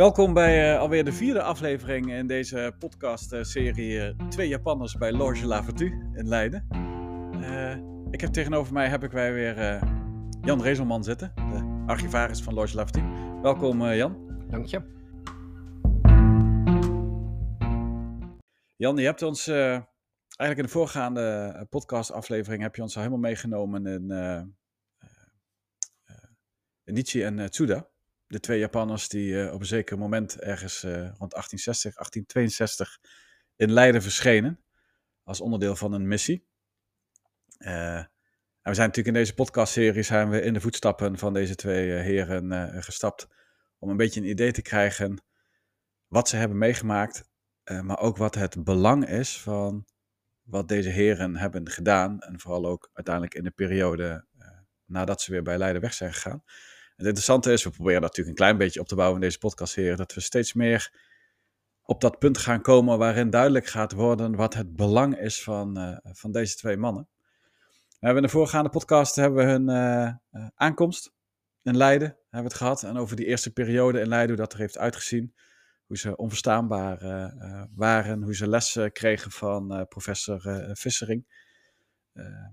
Welkom bij uh, alweer de vierde aflevering in deze podcast-serie uh, Twee Japanners bij Loge La Vertu in Leiden. Uh, ik heb tegenover mij heb ik wij weer Jan Rezelman zitten, de archivaris van Loge La Vertu. Welkom Jan. Dank je. Jan, je hebt ons eigenlijk in de voorgaande podcast-aflevering heb je ons al helemaal meegenomen in, in Nietzsche en Tsuda de twee Japanners die uh, op een zeker moment ergens uh, rond 1860, 1862 in Leiden verschenen. Als onderdeel van een missie. Uh, en we zijn natuurlijk in deze podcastserie zijn we in de voetstappen van deze twee heren gestapt. Om een beetje een idee te krijgen wat ze hebben meegemaakt. maar ook wat het belang is van wat deze heren hebben gedaan. En vooral ook uiteindelijk in de periode nadat ze weer bij Leiden weg zijn gegaan. Het interessante is, we proberen natuurlijk een klein beetje op te bouwen in deze podcast hier, dat we steeds meer op dat punt gaan komen waarin duidelijk gaat worden wat het belang is van, uh, van deze twee mannen. We hebben in de voorgaande podcast hebben we hun uh, aankomst in Leiden hebben het gehad. En over die eerste periode in Leiden, hoe dat er heeft uitgezien. Hoe ze onverstaanbaar waren, hoe ze lessen kregen van professor Vissering.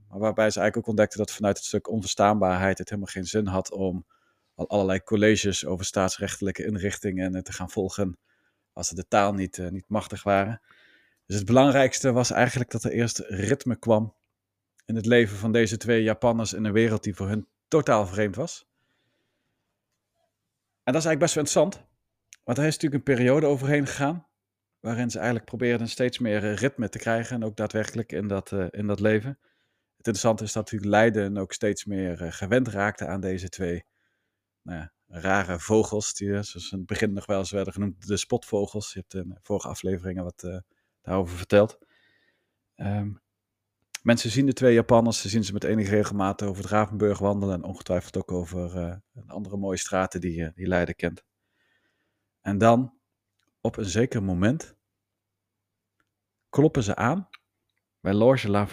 maar waarbij ze eigenlijk ook ontdekten dat vanuit het stuk onverstaanbaarheid het helemaal geen zin had om al allerlei colleges over staatsrechtelijke inrichtingen eh, te gaan volgen als ze de taal niet, uh, niet machtig waren. Dus het belangrijkste was eigenlijk dat er eerst ritme kwam in het leven van deze twee Japanners in een wereld die voor hun totaal vreemd was. En dat is eigenlijk best wel interessant, want er is natuurlijk een periode overheen gegaan waarin ze eigenlijk probeerden steeds meer eh, ritme te krijgen en ook daadwerkelijk in dat, in dat leven. Het interessante is dat natuurlijk Leiden ook steeds meer gewend raakte aan deze twee nou rare vogels, die eh, zoals in het begin nog wel eens werden genoemd, de spotvogels. Je hebt in vorige afleveringen wat uh, daarover verteld. Um, mensen zien de twee Japanners, ze zien ze met enige regelmaat over het Ravenburg wandelen en ongetwijfeld ook over uh, andere mooie straten die, die Leiden kent. En dan, op een zeker moment, kloppen ze aan bij Loge La.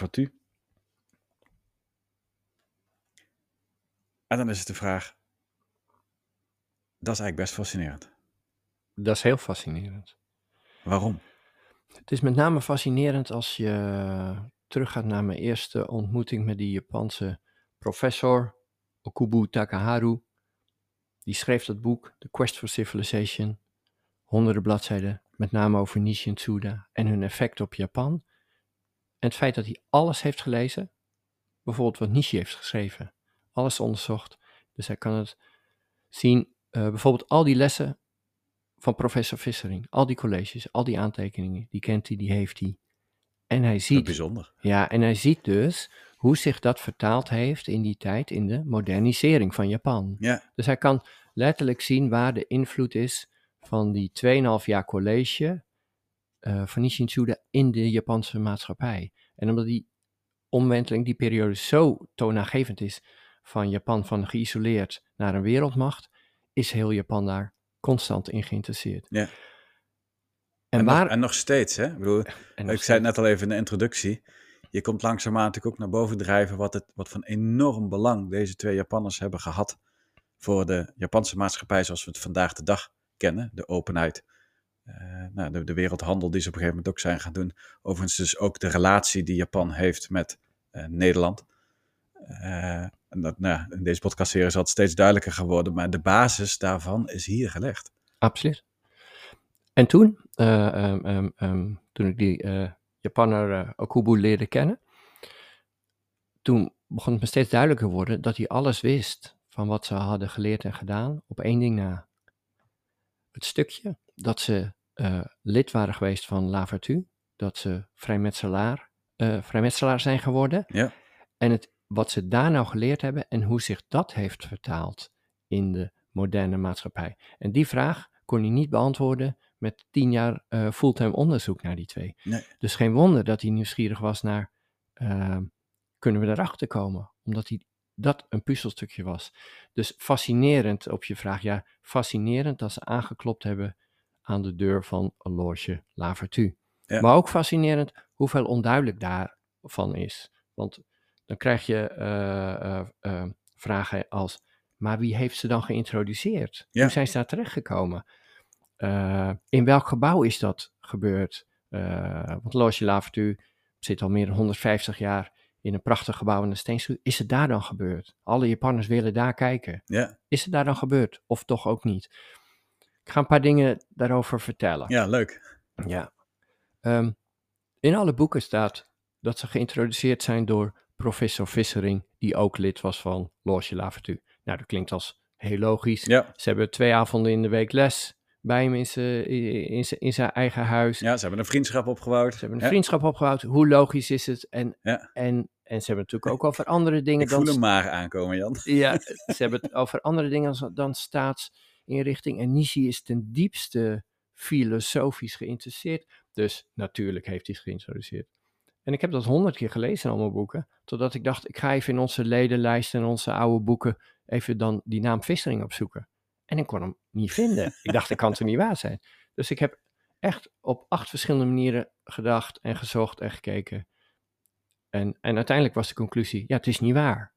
En dan is het de vraag, dat is eigenlijk best fascinerend. Dat is heel fascinerend. Waarom? Het is met name fascinerend als je teruggaat naar mijn eerste ontmoeting met die Japanse professor Okubu Takaharu. Die schreef dat boek, The Quest for Civilization, honderden bladzijden, met name over Nishi en Tsuda en hun effect op Japan. En het feit dat hij alles heeft gelezen, bijvoorbeeld wat Nishi heeft geschreven, alles onderzocht. Dus hij kan het zien uh, bijvoorbeeld al die lessen van professor Vissering, al die colleges, al die aantekeningen, die kent hij, die heeft hij. En hij ziet. bijzonder. Ja, en hij ziet dus hoe zich dat vertaald heeft in die tijd in de modernisering van Japan. Ja. Dus hij kan letterlijk zien waar de invloed is van die 2,5 jaar college uh, van Nishin Tsuda in de Japanse maatschappij. En omdat die omwenteling, die periode zo toonaangevend is van Japan van geïsoleerd naar een wereldmacht, is heel Japan daar constant in geïnteresseerd. Ja. En, en, waar... nog, en nog steeds, hè? Ik, bedoel, ik zei het net al even in de introductie. Je komt langzaamaan natuurlijk ook naar boven drijven wat, het, wat van enorm belang deze twee Japanners hebben gehad voor de Japanse maatschappij zoals we het vandaag de dag kennen. De openheid, uh, nou, de, de, wereldhandel die ze op een gegeven moment ook zijn gaan doen. Overigens dus ook de relatie die Japan heeft met uh, Nederland. Uh, en dat, nou, in deze podcastserie is dat steeds duidelijker geworden, maar de basis daarvan is hier gelegd. Absoluut. En toen, uh, um, um, toen ik die uh, Japaner uh, Okubu leerde kennen, toen begon het me steeds duidelijker worden dat hij alles wist van wat ze hadden geleerd en gedaan op één ding na. Het stukje dat ze lid waren geweest van La Vertu, dat ze vrijmetselaar, vrijmetselaar zijn geworden. Ja. En het wat ze daar nou geleerd hebben en hoe zich dat heeft vertaald in de moderne maatschappij. En die vraag kon hij niet beantwoorden met tien jaar uh, fulltime onderzoek naar die twee. Nee. Dus geen wonder dat hij nieuwsgierig was naar, uh, kunnen we erachter komen? Omdat hij dat een puzzelstukje was. Dus fascinerend op je vraag, ja, fascinerend dat ze aangeklopt hebben aan de deur van een loge La Vertu. Ja. Maar ook fascinerend hoeveel onduidelijk daarvan is. Want dan krijg je uh, uh, vragen als, maar wie heeft ze dan geïntroduceerd? Hoe zijn ze daar terechtgekomen? Eh, in welk gebouw is dat gebeurd? Want Loge Lavertu zit al meer dan 150 jaar in een prachtig gebouw in de Steenschuur. Is het daar dan gebeurd? Alle Japanners willen daar kijken. Ja. Is het daar dan gebeurd? Of toch ook niet? Ik ga een paar dingen daarover vertellen. Ja, leuk. Ja. Um, in alle boeken staat dat ze geïntroduceerd zijn door professor Vissering, die ook lid was van Loge Lavertu. Nou, dat klinkt als heel logisch. Ja. Ze hebben twee avonden in de week les bij hem in zijn, in zijn, in zijn eigen huis. Ja, ze hebben een vriendschap opgebouwd. Ze hebben een vriendschap opgebouwd. Hoe logisch is het? En, ja. en, en ze hebben natuurlijk ook over andere dingen Ik dan... voel hem maar aankomen, Jan. Ja, ze hebben het over andere dingen dan, dan staatsinrichting. En Nishi is ten diepste filosofisch geïnteresseerd. Dus natuurlijk heeft hij het geïntroduceerd. En ik heb dat honderd keer gelezen in allemaal boeken. Totdat ik dacht, ik ga even in onze ledenlijst en onze oude boeken even dan die naam Vissering opzoeken. En ik kon hem niet vinden. Ik dacht, dat kan toch niet waar zijn? Dus ik heb echt op acht verschillende manieren gedacht en gezocht en gekeken. En, en uiteindelijk was de conclusie, ja, het is niet waar.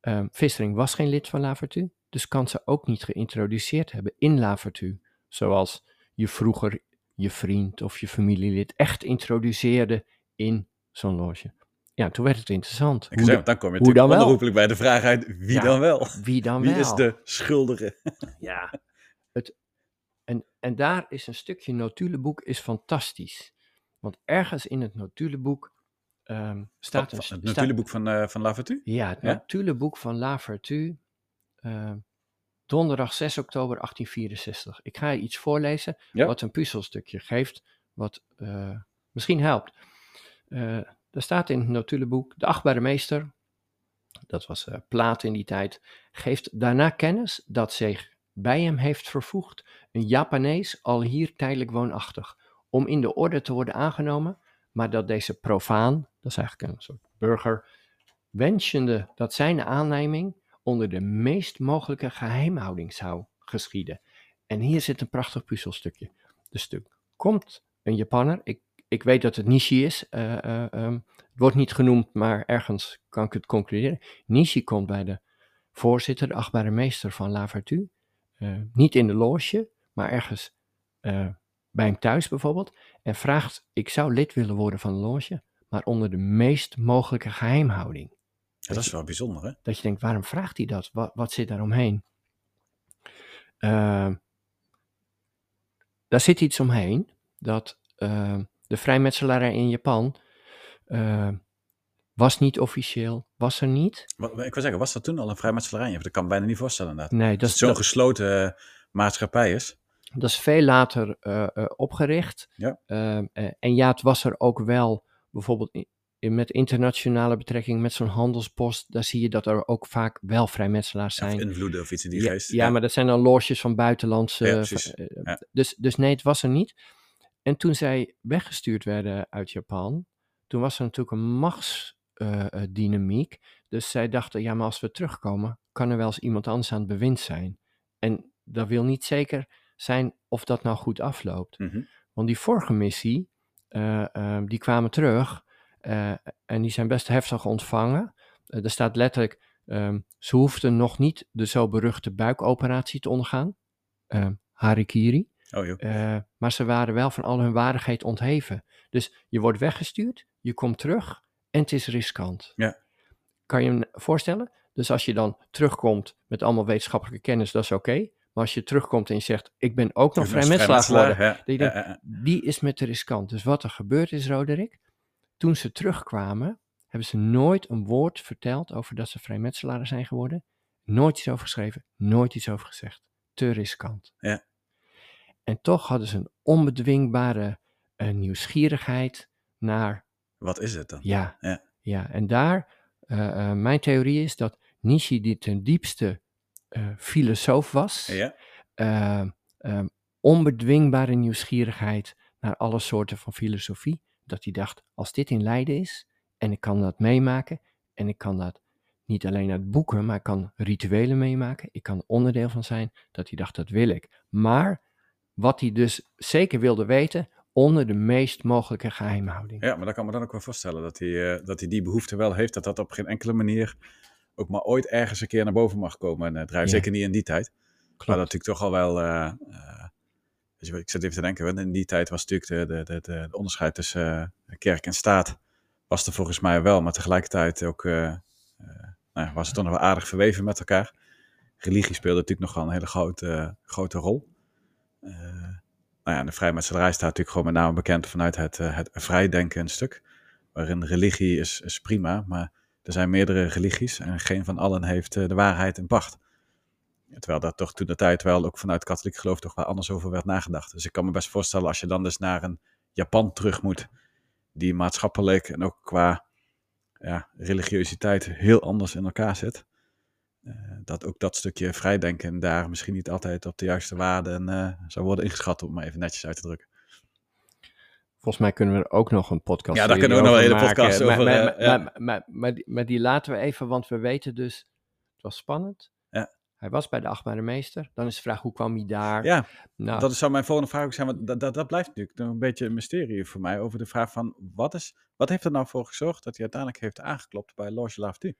Um, Vissering was geen lid van Lavertu, dus kan ze ook niet geïntroduceerd hebben in Lavertu. Zoals je vroeger je vriend of je familielid echt introduceerde in zo'n loge. Ja, toen werd het interessant. Hoe dan kom je hoe dan onherroepelijk bij de vraag uit, wie ja, dan wel? Wie dan wie wel? is de schuldige? ja, het, en, en daar is een stukje notuleboek is fantastisch. Want ergens in het notuleboek um, staat... Een, het notuleboek van, uh, van La Vertu? Ja, het ja? notuleboek van La Vertu. Uh, donderdag 6 oktober 1864. Ik ga je iets voorlezen ja? wat een puzzelstukje geeft, wat uh, misschien helpt. Uh, er staat in het notuleboek, de achtbare meester, dat was uh, Plaat in die tijd, geeft daarna kennis dat zich bij hem heeft vervoegd een Japanees al hier tijdelijk woonachtig, om in de orde te worden aangenomen, maar dat deze profaan, dat is eigenlijk een soort burger, wensende dat zijn aanneming onder de meest mogelijke geheimhouding zou geschieden. En hier zit een prachtig puzzelstukje. De stuk komt een Japanner, ik, ik weet dat het Nishi is, uh, uh, um, het wordt niet genoemd, maar ergens kan ik het concluderen. Nishi komt bij de voorzitter, de achtbare meester van La Vertu, uh, niet in de loge, maar ergens bij hem thuis bijvoorbeeld, en vraagt, ik zou lid willen worden van de loge, maar onder de meest mogelijke geheimhouding. Ja, dat is wel bijzonder, hè? Dat je denkt, waarom vraagt hij dat? Wat, wat zit daar omheen? Uh, daar zit iets omheen dat uh, de vrijmetselarij in Japan uh, was niet officieel, was er niet. Wat, ik wil zeggen, was dat toen al een vrijmetselarij? Dat kan ik bijna niet voorstellen inderdaad. Nee, dat is zo'n gesloten maatschappij is. Dat is veel later opgericht. Ja. en ja, het was er ook wel bijvoorbeeld in, met internationale betrekking, met zo'n handelspost, daar zie je dat er ook vaak wel vrijmetselaars zijn. Of invloeden of iets in die ja, geest. Ja, ja, maar dat zijn dan loges van buitenlandse. Ja, ja. dus, dus nee, het was er niet. En toen zij weggestuurd werden uit Japan, toen was er natuurlijk een machtsdynamiek. Uh, dus zij dachten, ja, maar als we terugkomen, kan er wel eens iemand anders aan het bewind zijn. En dat wil niet zeker zijn of dat nou goed afloopt. Mm -hmm. Want die vorige missie, uh, die kwamen terug. En die zijn best heftig ontvangen. Er staat letterlijk, um, ze hoefden nog niet de zo beruchte buikoperatie te ondergaan, uh, harikiri. Oh, uh, maar ze waren wel van al hun waardigheid ontheven. Dus je wordt weggestuurd, je komt terug en het is riskant. Ja. Kan je je voorstellen? Dus als je dan terugkomt met allemaal wetenschappelijke kennis, dat is oké. Okay. Maar als je terugkomt en je zegt, ik ben ook nog vrijmetselaar geworden, ja. ja, ja. die is met de riskant. Dus wat er gebeurd is, Roderick, toen ze terugkwamen, hebben ze nooit een woord verteld over dat ze vrijmetselaren zijn geworden. Nooit iets over geschreven, nooit iets over gezegd. Te riskant. Ja. En toch hadden ze een onbedwingbare uh, nieuwsgierigheid naar. Wat is het dan? Ja. Ja. ja. En daar, uh, mijn theorie is dat Nishi die ten diepste filosoof was. Ja. um, onbedwingbare nieuwsgierigheid naar alle soorten van filosofie dat hij dacht, als dit in Leiden is en ik kan dat meemaken en ik kan dat niet alleen uit boeken, maar ik kan rituelen meemaken, ik kan onderdeel van zijn, dat hij dacht, dat wil ik. Maar wat hij dus zeker wilde weten, onder de meest mogelijke geheimhouding. Ja, maar dat kan me dan ook wel voorstellen, dat hij, uh, dat hij die behoefte wel heeft, dat dat op geen enkele manier ook maar ooit ergens een keer naar boven mag komen uh, drijven. Ja. Zeker niet in die tijd. Klopt. Maar dat natuurlijk toch al wel... Uh, Dus ik zit even te denken, want in die tijd was natuurlijk de, de, de, de, de onderscheid tussen eh, kerk en staat, was er volgens mij wel, maar tegelijkertijd ook, eh, eh, nou was het toch nog wel aardig verweven met elkaar. Religie speelde natuurlijk nog wel een hele grote, grote rol. Eh, nou ja, de vrijmetselarij staat natuurlijk gewoon met name bekend vanuit het, eh, het vrijdenken een stuk. Waarin religie is, is prima, maar er zijn meerdere religies en geen van allen heeft eh, de waarheid in pacht. Terwijl dat toch toen de tijd wel ook vanuit katholiek geloof toch wel anders over werd nagedacht. Dus ik kan me best voorstellen als je dan dus naar een Japan terug moet, die maatschappelijk en ook qua ja, religiositeit heel anders in elkaar zit. Eh, dat ook dat stukje vrijdenken daar misschien niet altijd op de juiste waarden eh, zou worden ingeschat, om maar even netjes uit te drukken. Volgens mij kunnen we er ook nog een podcast Ja, daar kunnen we nog een hele maken. podcast over, Maar, eh, maar, ja. maar, maar, maar die, maar die laten we even, want we weten dus, het was spannend. Ja. Hij was bij de achtbare meester. Dan is de vraag, hoe kwam hij daar? Ja, nou, dat zou mijn volgende vraag ook zijn, want dat, dat, dat blijft natuurlijk nog een beetje een mysterie voor mij over de vraag van wat, is, wat heeft er nou voor gezorgd dat hij uiteindelijk heeft aangeklopt bij Loge Laftu?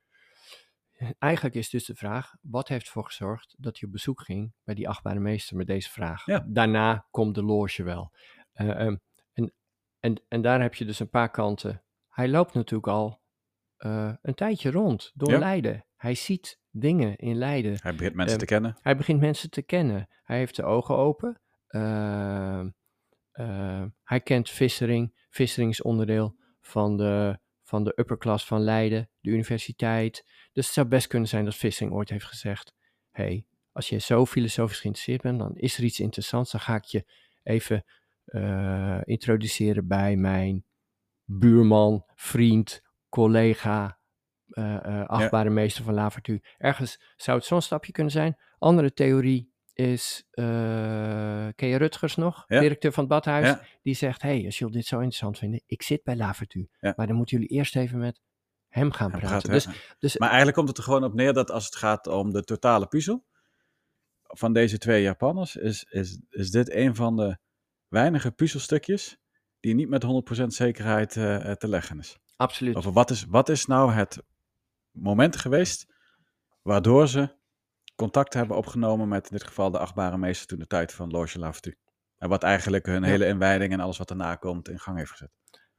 Eigenlijk is dus de vraag, wat heeft ervoor gezorgd dat hij op bezoek ging bij die achtbare meester met deze vraag? Ja. Daarna komt de loge wel. Eh, ehm, en, en, en daar heb je dus een paar kanten. Hij loopt natuurlijk al eh, een tijdje rond door Ja. Leiden. Hij ziet dingen in Leiden. Hij begint mensen Ehm, te kennen. Hij begint mensen te kennen. Hij heeft de ogen open. Ehm, hij kent Vissering. Vissering is onderdeel van de, van de upper class van Leiden, de universiteit. Dus het zou best kunnen zijn dat Vissering ooit heeft gezegd: hey, als je zo filosofisch geïnteresseerd bent, dan is er iets interessants. Dan ga ik je even eh, introduceren bij mijn buurman, vriend, collega, eh, eh, achtbare meester van Lavertu. Ergens zou het zo'n stapje kunnen zijn. Andere theorie is, eh ken je Rutgers nog? Ja. Directeur van het badhuis. Ja. Die zegt, hey, als jullie dit zo interessant vinden, ik zit bij Lavertu. Ja. Maar dan moeten jullie eerst even met hem gaan Hem praten. dus, dus Maar eigenlijk komt het er gewoon op neer dat als het gaat om de totale puzzel van deze twee Japanners, is, is, is dit een van de weinige puzzelstukjes die niet met 100% zekerheid eh, te leggen is. absoluut. Over wat is, wat is nou het moment geweest waardoor ze contact hebben opgenomen met in dit geval de achtbare meester toen de tijd van Loge. En wat eigenlijk hun Ja. hele inwijding en alles wat erna komt in gang heeft gezet.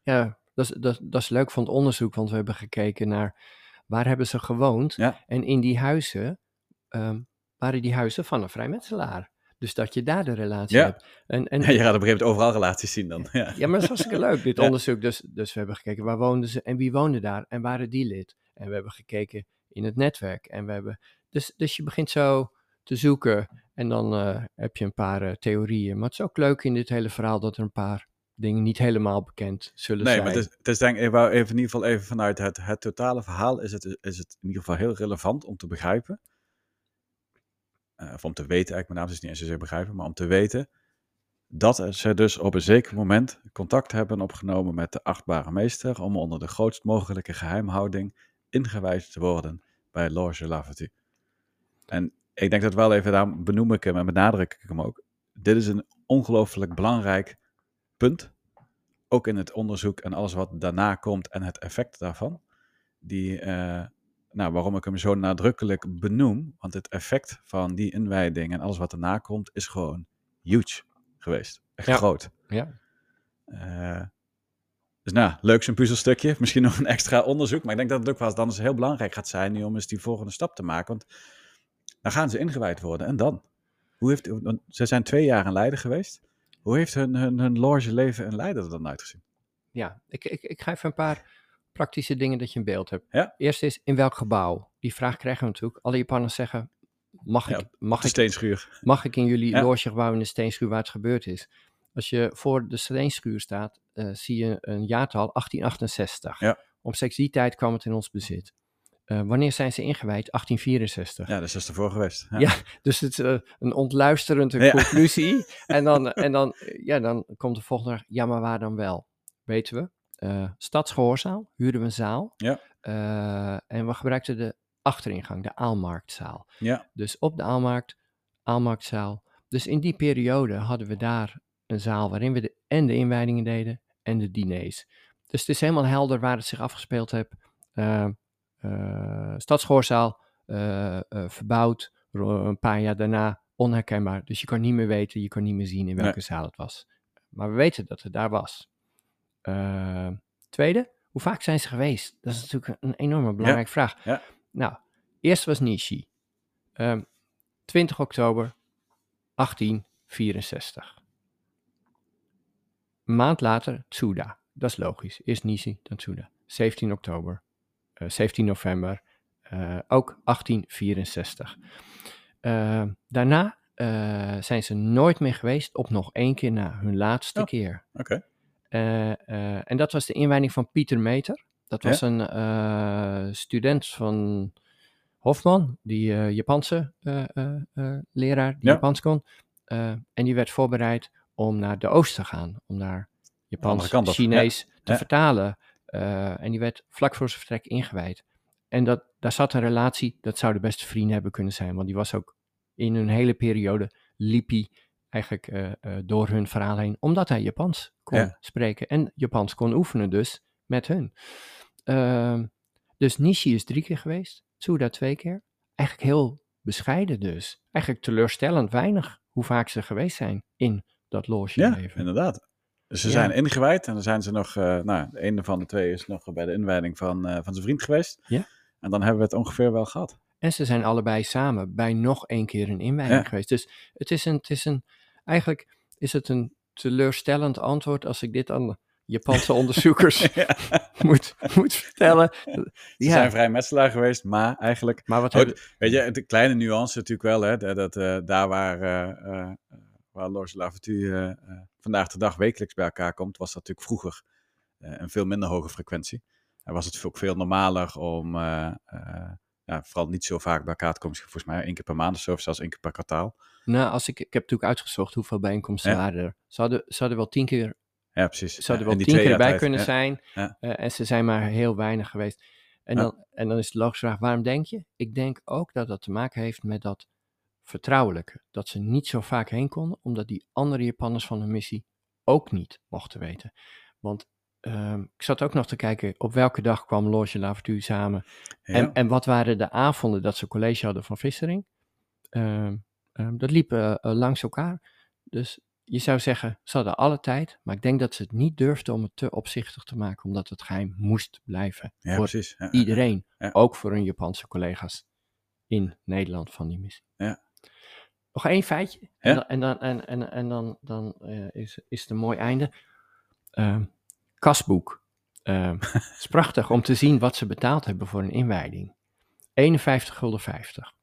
Ja, dat is, dat, dat is leuk van het onderzoek, want we hebben gekeken naar waar hebben ze gewoond. Ja. En in die huizen ehm, waren die huizen van een vrijmetselaar. Dus dat je daar de relatie Ja. hebt. En, en, je gaat op een gegeven moment overal relaties zien dan. Ja, Ja, maar dat is hartstikke leuk, dit onderzoek. Dus, dus we hebben gekeken waar woonden ze en wie woonde daar en waren die lid. En we hebben gekeken in het netwerk. En we hebben, dus, dus je begint zo te zoeken en dan eh, heb je een paar eh, theorieën. Maar het is ook leuk in dit hele verhaal dat er een paar dingen niet helemaal bekend zullen Nee, zijn. maar het is, het is denk ik, wou even in ieder geval even vanuit het, het totale verhaal is het, is het in ieder geval heel relevant om te begrijpen. Eh, of om te weten, eigenlijk met name is het niet eens zozeer begrijpen, maar om te weten dat ze dus op een zeker moment contact hebben opgenomen met de achtbare meester om onder de grootst mogelijke geheimhouding ingewijd te worden bij Loge Lavatu. En ik denk dat wel even, daarom benoem ik hem en benadruk ik hem ook. Dit is een ongelooflijk belangrijk punt ook in het onderzoek en alles wat daarna komt en het effect daarvan. Die, eh, nou, waarom ik hem zo nadrukkelijk benoem, want het effect van die inwijding en alles wat daarna komt, is gewoon huge geweest. Echt Ja. groot. Ja. Eh, dus nou, leuk zo'n puzzelstukje. Misschien nog een extra onderzoek, maar ik denk dat het ook wel dan eens heel belangrijk gaat zijn nu om eens die volgende stap te maken. Want dan gaan ze ingewijd worden en dan? Hoe heeft, ze zijn twee jaar in Leiden geweest. Hoe heeft hun, hun, hun loge leven in Leiden er dan uitgezien? Ja, ik, ik, ik ga even een paar praktische dingen dat je een beeld hebt. Ja. Eerst is, in welk gebouw? Die vraag krijgen we natuurlijk. Alle Japanners zeggen, mag ik, Ja, mag De ik steenschuur. Mag ik in jullie Ja. logegebouw in de steenschuur waar het gebeurd is? Als je voor de steenschuur staat, zie je een jaartal 1868. Ja. Omstreeks die tijd kwam het in ons bezit. Eh, wanneer zijn ze ingewijd? 1864. Ja, dus dat is ervoor geweest. Ja. Ja. Dus het is eh, een ontluisterende Ja. conclusie. en dan, en dan, eh, ja, dan komt de volgende vraag, ja, maar waar dan wel? Weten we. Eh stadsgehoorzaal, huurden we een zaal. Ja. Eh, en we gebruikten de achteringang, de Aalmarktzaal. Ja. Dus op de Aalmarkt, Aalmarktzaal. Dus in die periode hadden we daar een zaal waarin we de, en de inwijdingen deden en de diners. Dus het is helemaal helder waar het zich afgespeeld heeft. Eh eh, stadsgehoorzaal, eh, verbouwd. Een paar jaar daarna onherkenbaar. Dus je kan niet meer weten, je kan niet meer zien in welke Nee. zaal het was. Maar we weten dat het daar was. Tweede, hoe vaak zijn ze geweest? Dat is natuurlijk een enorme belangrijke vraag. ja. Nou, eerst was Nishi. Ehm 20 oktober 1864. Maand later Tsuda. Dat is logisch. Eerst Nishi, dan Tsuda. 17 oktober. eh, 17 november. eh, ook 1864. Eh, daarna eh, zijn ze nooit meer geweest op nog één keer na. Hun laatste Oh. keer. Oké. Eh, eh, en dat was de inwijding van Pieter Meter. Dat Ja. was een eh, student van Hofman, die eh, Japanse eh, eh, eh, leraar, die Ja. Japans kon. Eh, en die werd voorbereid om naar de Oost te gaan, om naar Japans, ja. Chinees te Ja. vertalen. Eh, en die werd vlak voor zijn vertrek ingewijd. En dat, daar zat een relatie, dat zouden best vrienden hebben kunnen zijn, want die was ook in hun hele periode, liep hij eigenlijk eh, eh, door hun verhaal heen, omdat hij Japans kon Ja. spreken en Japans kon oefenen dus met hun. Ehm, dus Nishi is drie keer geweest, Tsuda twee keer. Eigenlijk heel bescheiden dus. Eigenlijk teleurstellend weinig hoe vaak ze geweest zijn in dat loge Ja, leven. inderdaad. Dus ze Ja. zijn ingewijd en dan zijn ze nog, eh, nou, de ene van de twee is nog bij de inwijding van, eh, van zijn vriend geweest. Ja. En dan hebben we het ongeveer wel gehad. En ze zijn allebei samen bij nog één keer een inwijding Ja. geweest. Dus het is een, het is een, eigenlijk is het een teleurstellend antwoord als ik dit aan Japanse onderzoekers Ja. moet, moet vertellen. Ze Ja, zijn vrij metselaar geweest, maar eigenlijk, maar wat hebben, weet je, de kleine nuance natuurlijk wel, hè, dat, eh, daar waar, waar Loge Lavertu eh, eh, vandaag de dag wekelijks bij elkaar komt, was dat natuurlijk vroeger eh, een veel minder hoge frequentie. En was het ook veel normaler om, ja, vooral niet zo vaak bij elkaar te komen, volgens mij één keer per maand of zo, of zelfs één keer per kwartaal. nou, als ik, ik heb natuurlijk uitgezocht hoeveel bijeenkomsten Ja. waren er. Ze hadden, ze hadden wel tien keer Ja, precies. Ze hadden Ja, wel tien keer erbij tijd, kunnen zijn. En ze zijn maar heel weinig geweest. En, dan, en dan is de logische vraag, waarom denk je? Ik denk ook dat dat te maken heeft met dat vertrouwelijke. Dat ze niet zo vaak heen konden, omdat die andere Japanners van de missie ook niet mochten weten. Want ehm, ik zat ook nog te kijken, op welke dag kwam Loge Lavertu samen? Ja. En, en wat waren de avonden dat ze college hadden van Vissering? Ehm, ehm, dat liep eh, langs elkaar. Dus je zou zeggen, ze hadden alle tijd. Maar ik denk dat ze het niet durfden om het te opzichtig te maken. Omdat het geheim moest blijven. ja, voor precies. Ja, iedereen. Ook voor hun Japanse collega's in Nederland van die missie. Ja. Nog één feitje. Ja. En dan, en dan, en, en, en dan, dan eh, is, is het een mooi einde. Ehm, kasboek. Ehm, het is prachtig om te zien wat ze betaald hebben voor een inwijding. 51 gulden 50.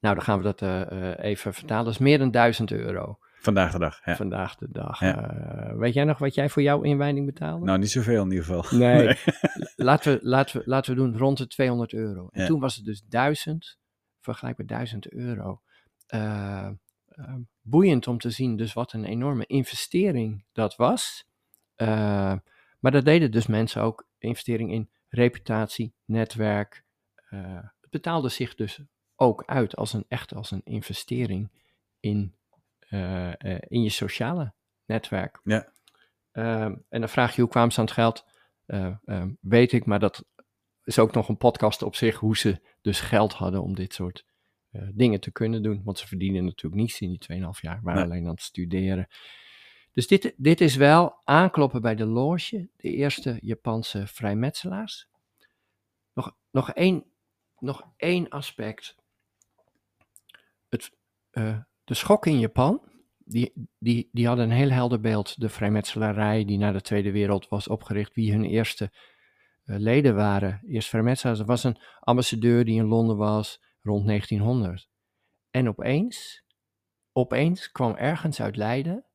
Nou, dan gaan we dat eh, eh, even vertalen. Dat is meer dan 1000 euro Vandaag de dag. Ja. vandaag de dag. Ja. Weet jij nog wat jij voor jouw inwijding betaalde? Nou, niet zoveel in ieder geval. Nee. laten, we, laten, we, laten we doen rond de 200 euro. En Ja. toen was het dus 1000, vergelijkbaar 1000 euro. Eh, eh, boeiend om te zien dus wat een enorme investering dat was. Eh, maar dat deden dus mensen ook, investering in reputatie, netwerk. Het betaalde zich dus ook uit als een echt als een investering in, in je sociale netwerk. Ja. Ehm, en dan vraag je hoe kwamen ze aan het geld? Eh, ehm, weet ik, maar dat is ook nog een podcast op zich, hoe ze dus geld hadden om dit soort eh, dingen te kunnen doen. Want ze verdienen natuurlijk niets in die 2,5 jaar, waren Nee. alleen aan het studeren. Dus dit, dit is wel aankloppen bij de loge, de eerste Japanse vrijmetselaars. Nog, nog, één, nog één aspect. Het, eh, de schok in Japan, die, die, die hadden een heel helder beeld. De vrijmetselarij die na de Tweede Wereld was opgericht, wie hun eerste leden waren. Eerst vrijmetselaars. Er was een ambassadeur die in Londen was rond 1900. En opeens, opeens kwam ergens uit Leiden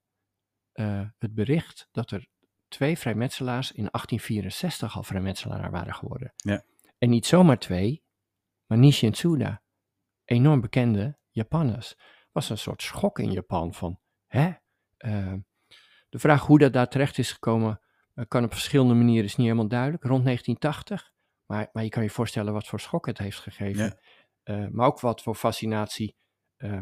eh, het bericht dat er twee vrijmetselaars in 1864 al vrijmetselaar waren geworden. Ja. En niet zomaar twee, maar Nishi en Tsuda, enorm bekende Japanners. Was een soort schok in Japan van, hè? Eh, de vraag hoe dat daar terecht is gekomen, eh, kan op verschillende manieren, is niet helemaal duidelijk. Rond 1980, maar, maar je kan je voorstellen wat voor schok het heeft gegeven. Ja. Eh, maar ook wat voor fascinatie. eh,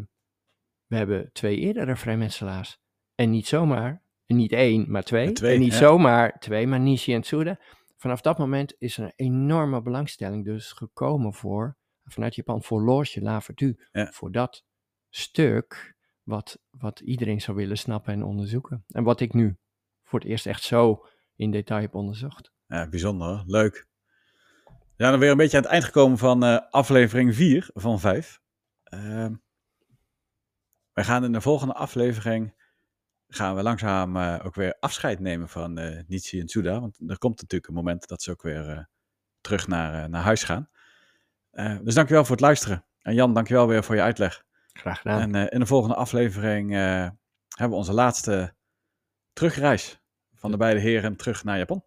we hebben twee eerdere vrijmetselaars. En niet zomaar, niet één, maar twee. En niet zomaar twee, maar Nishi en Tsuda. Vanaf dat moment is er een enorme belangstelling dus gekomen voor, vanuit Japan, voor Loge Lavertu. Ja. Voor dat stuk wat, wat iedereen zou willen snappen en onderzoeken. En wat ik nu voor het eerst echt zo in detail heb onderzocht. Ja, bijzonder. Leuk. We zijn dan weer een beetje aan het eind gekomen van eh, aflevering 4 van 5. Ehm wij gaan in de volgende aflevering gaan we langzaam eh, ook weer afscheid nemen van eh Nietzsche en Tsuda. Want er komt natuurlijk een moment dat ze ook weer eh, terug naar, eh, naar huis gaan. Eh, dus dankjewel voor het luisteren. En Jan, dankjewel weer voor je uitleg. Graag gedaan. En eh, in de volgende aflevering eh, hebben we onze laatste terugreis van de beide heren terug naar Japan.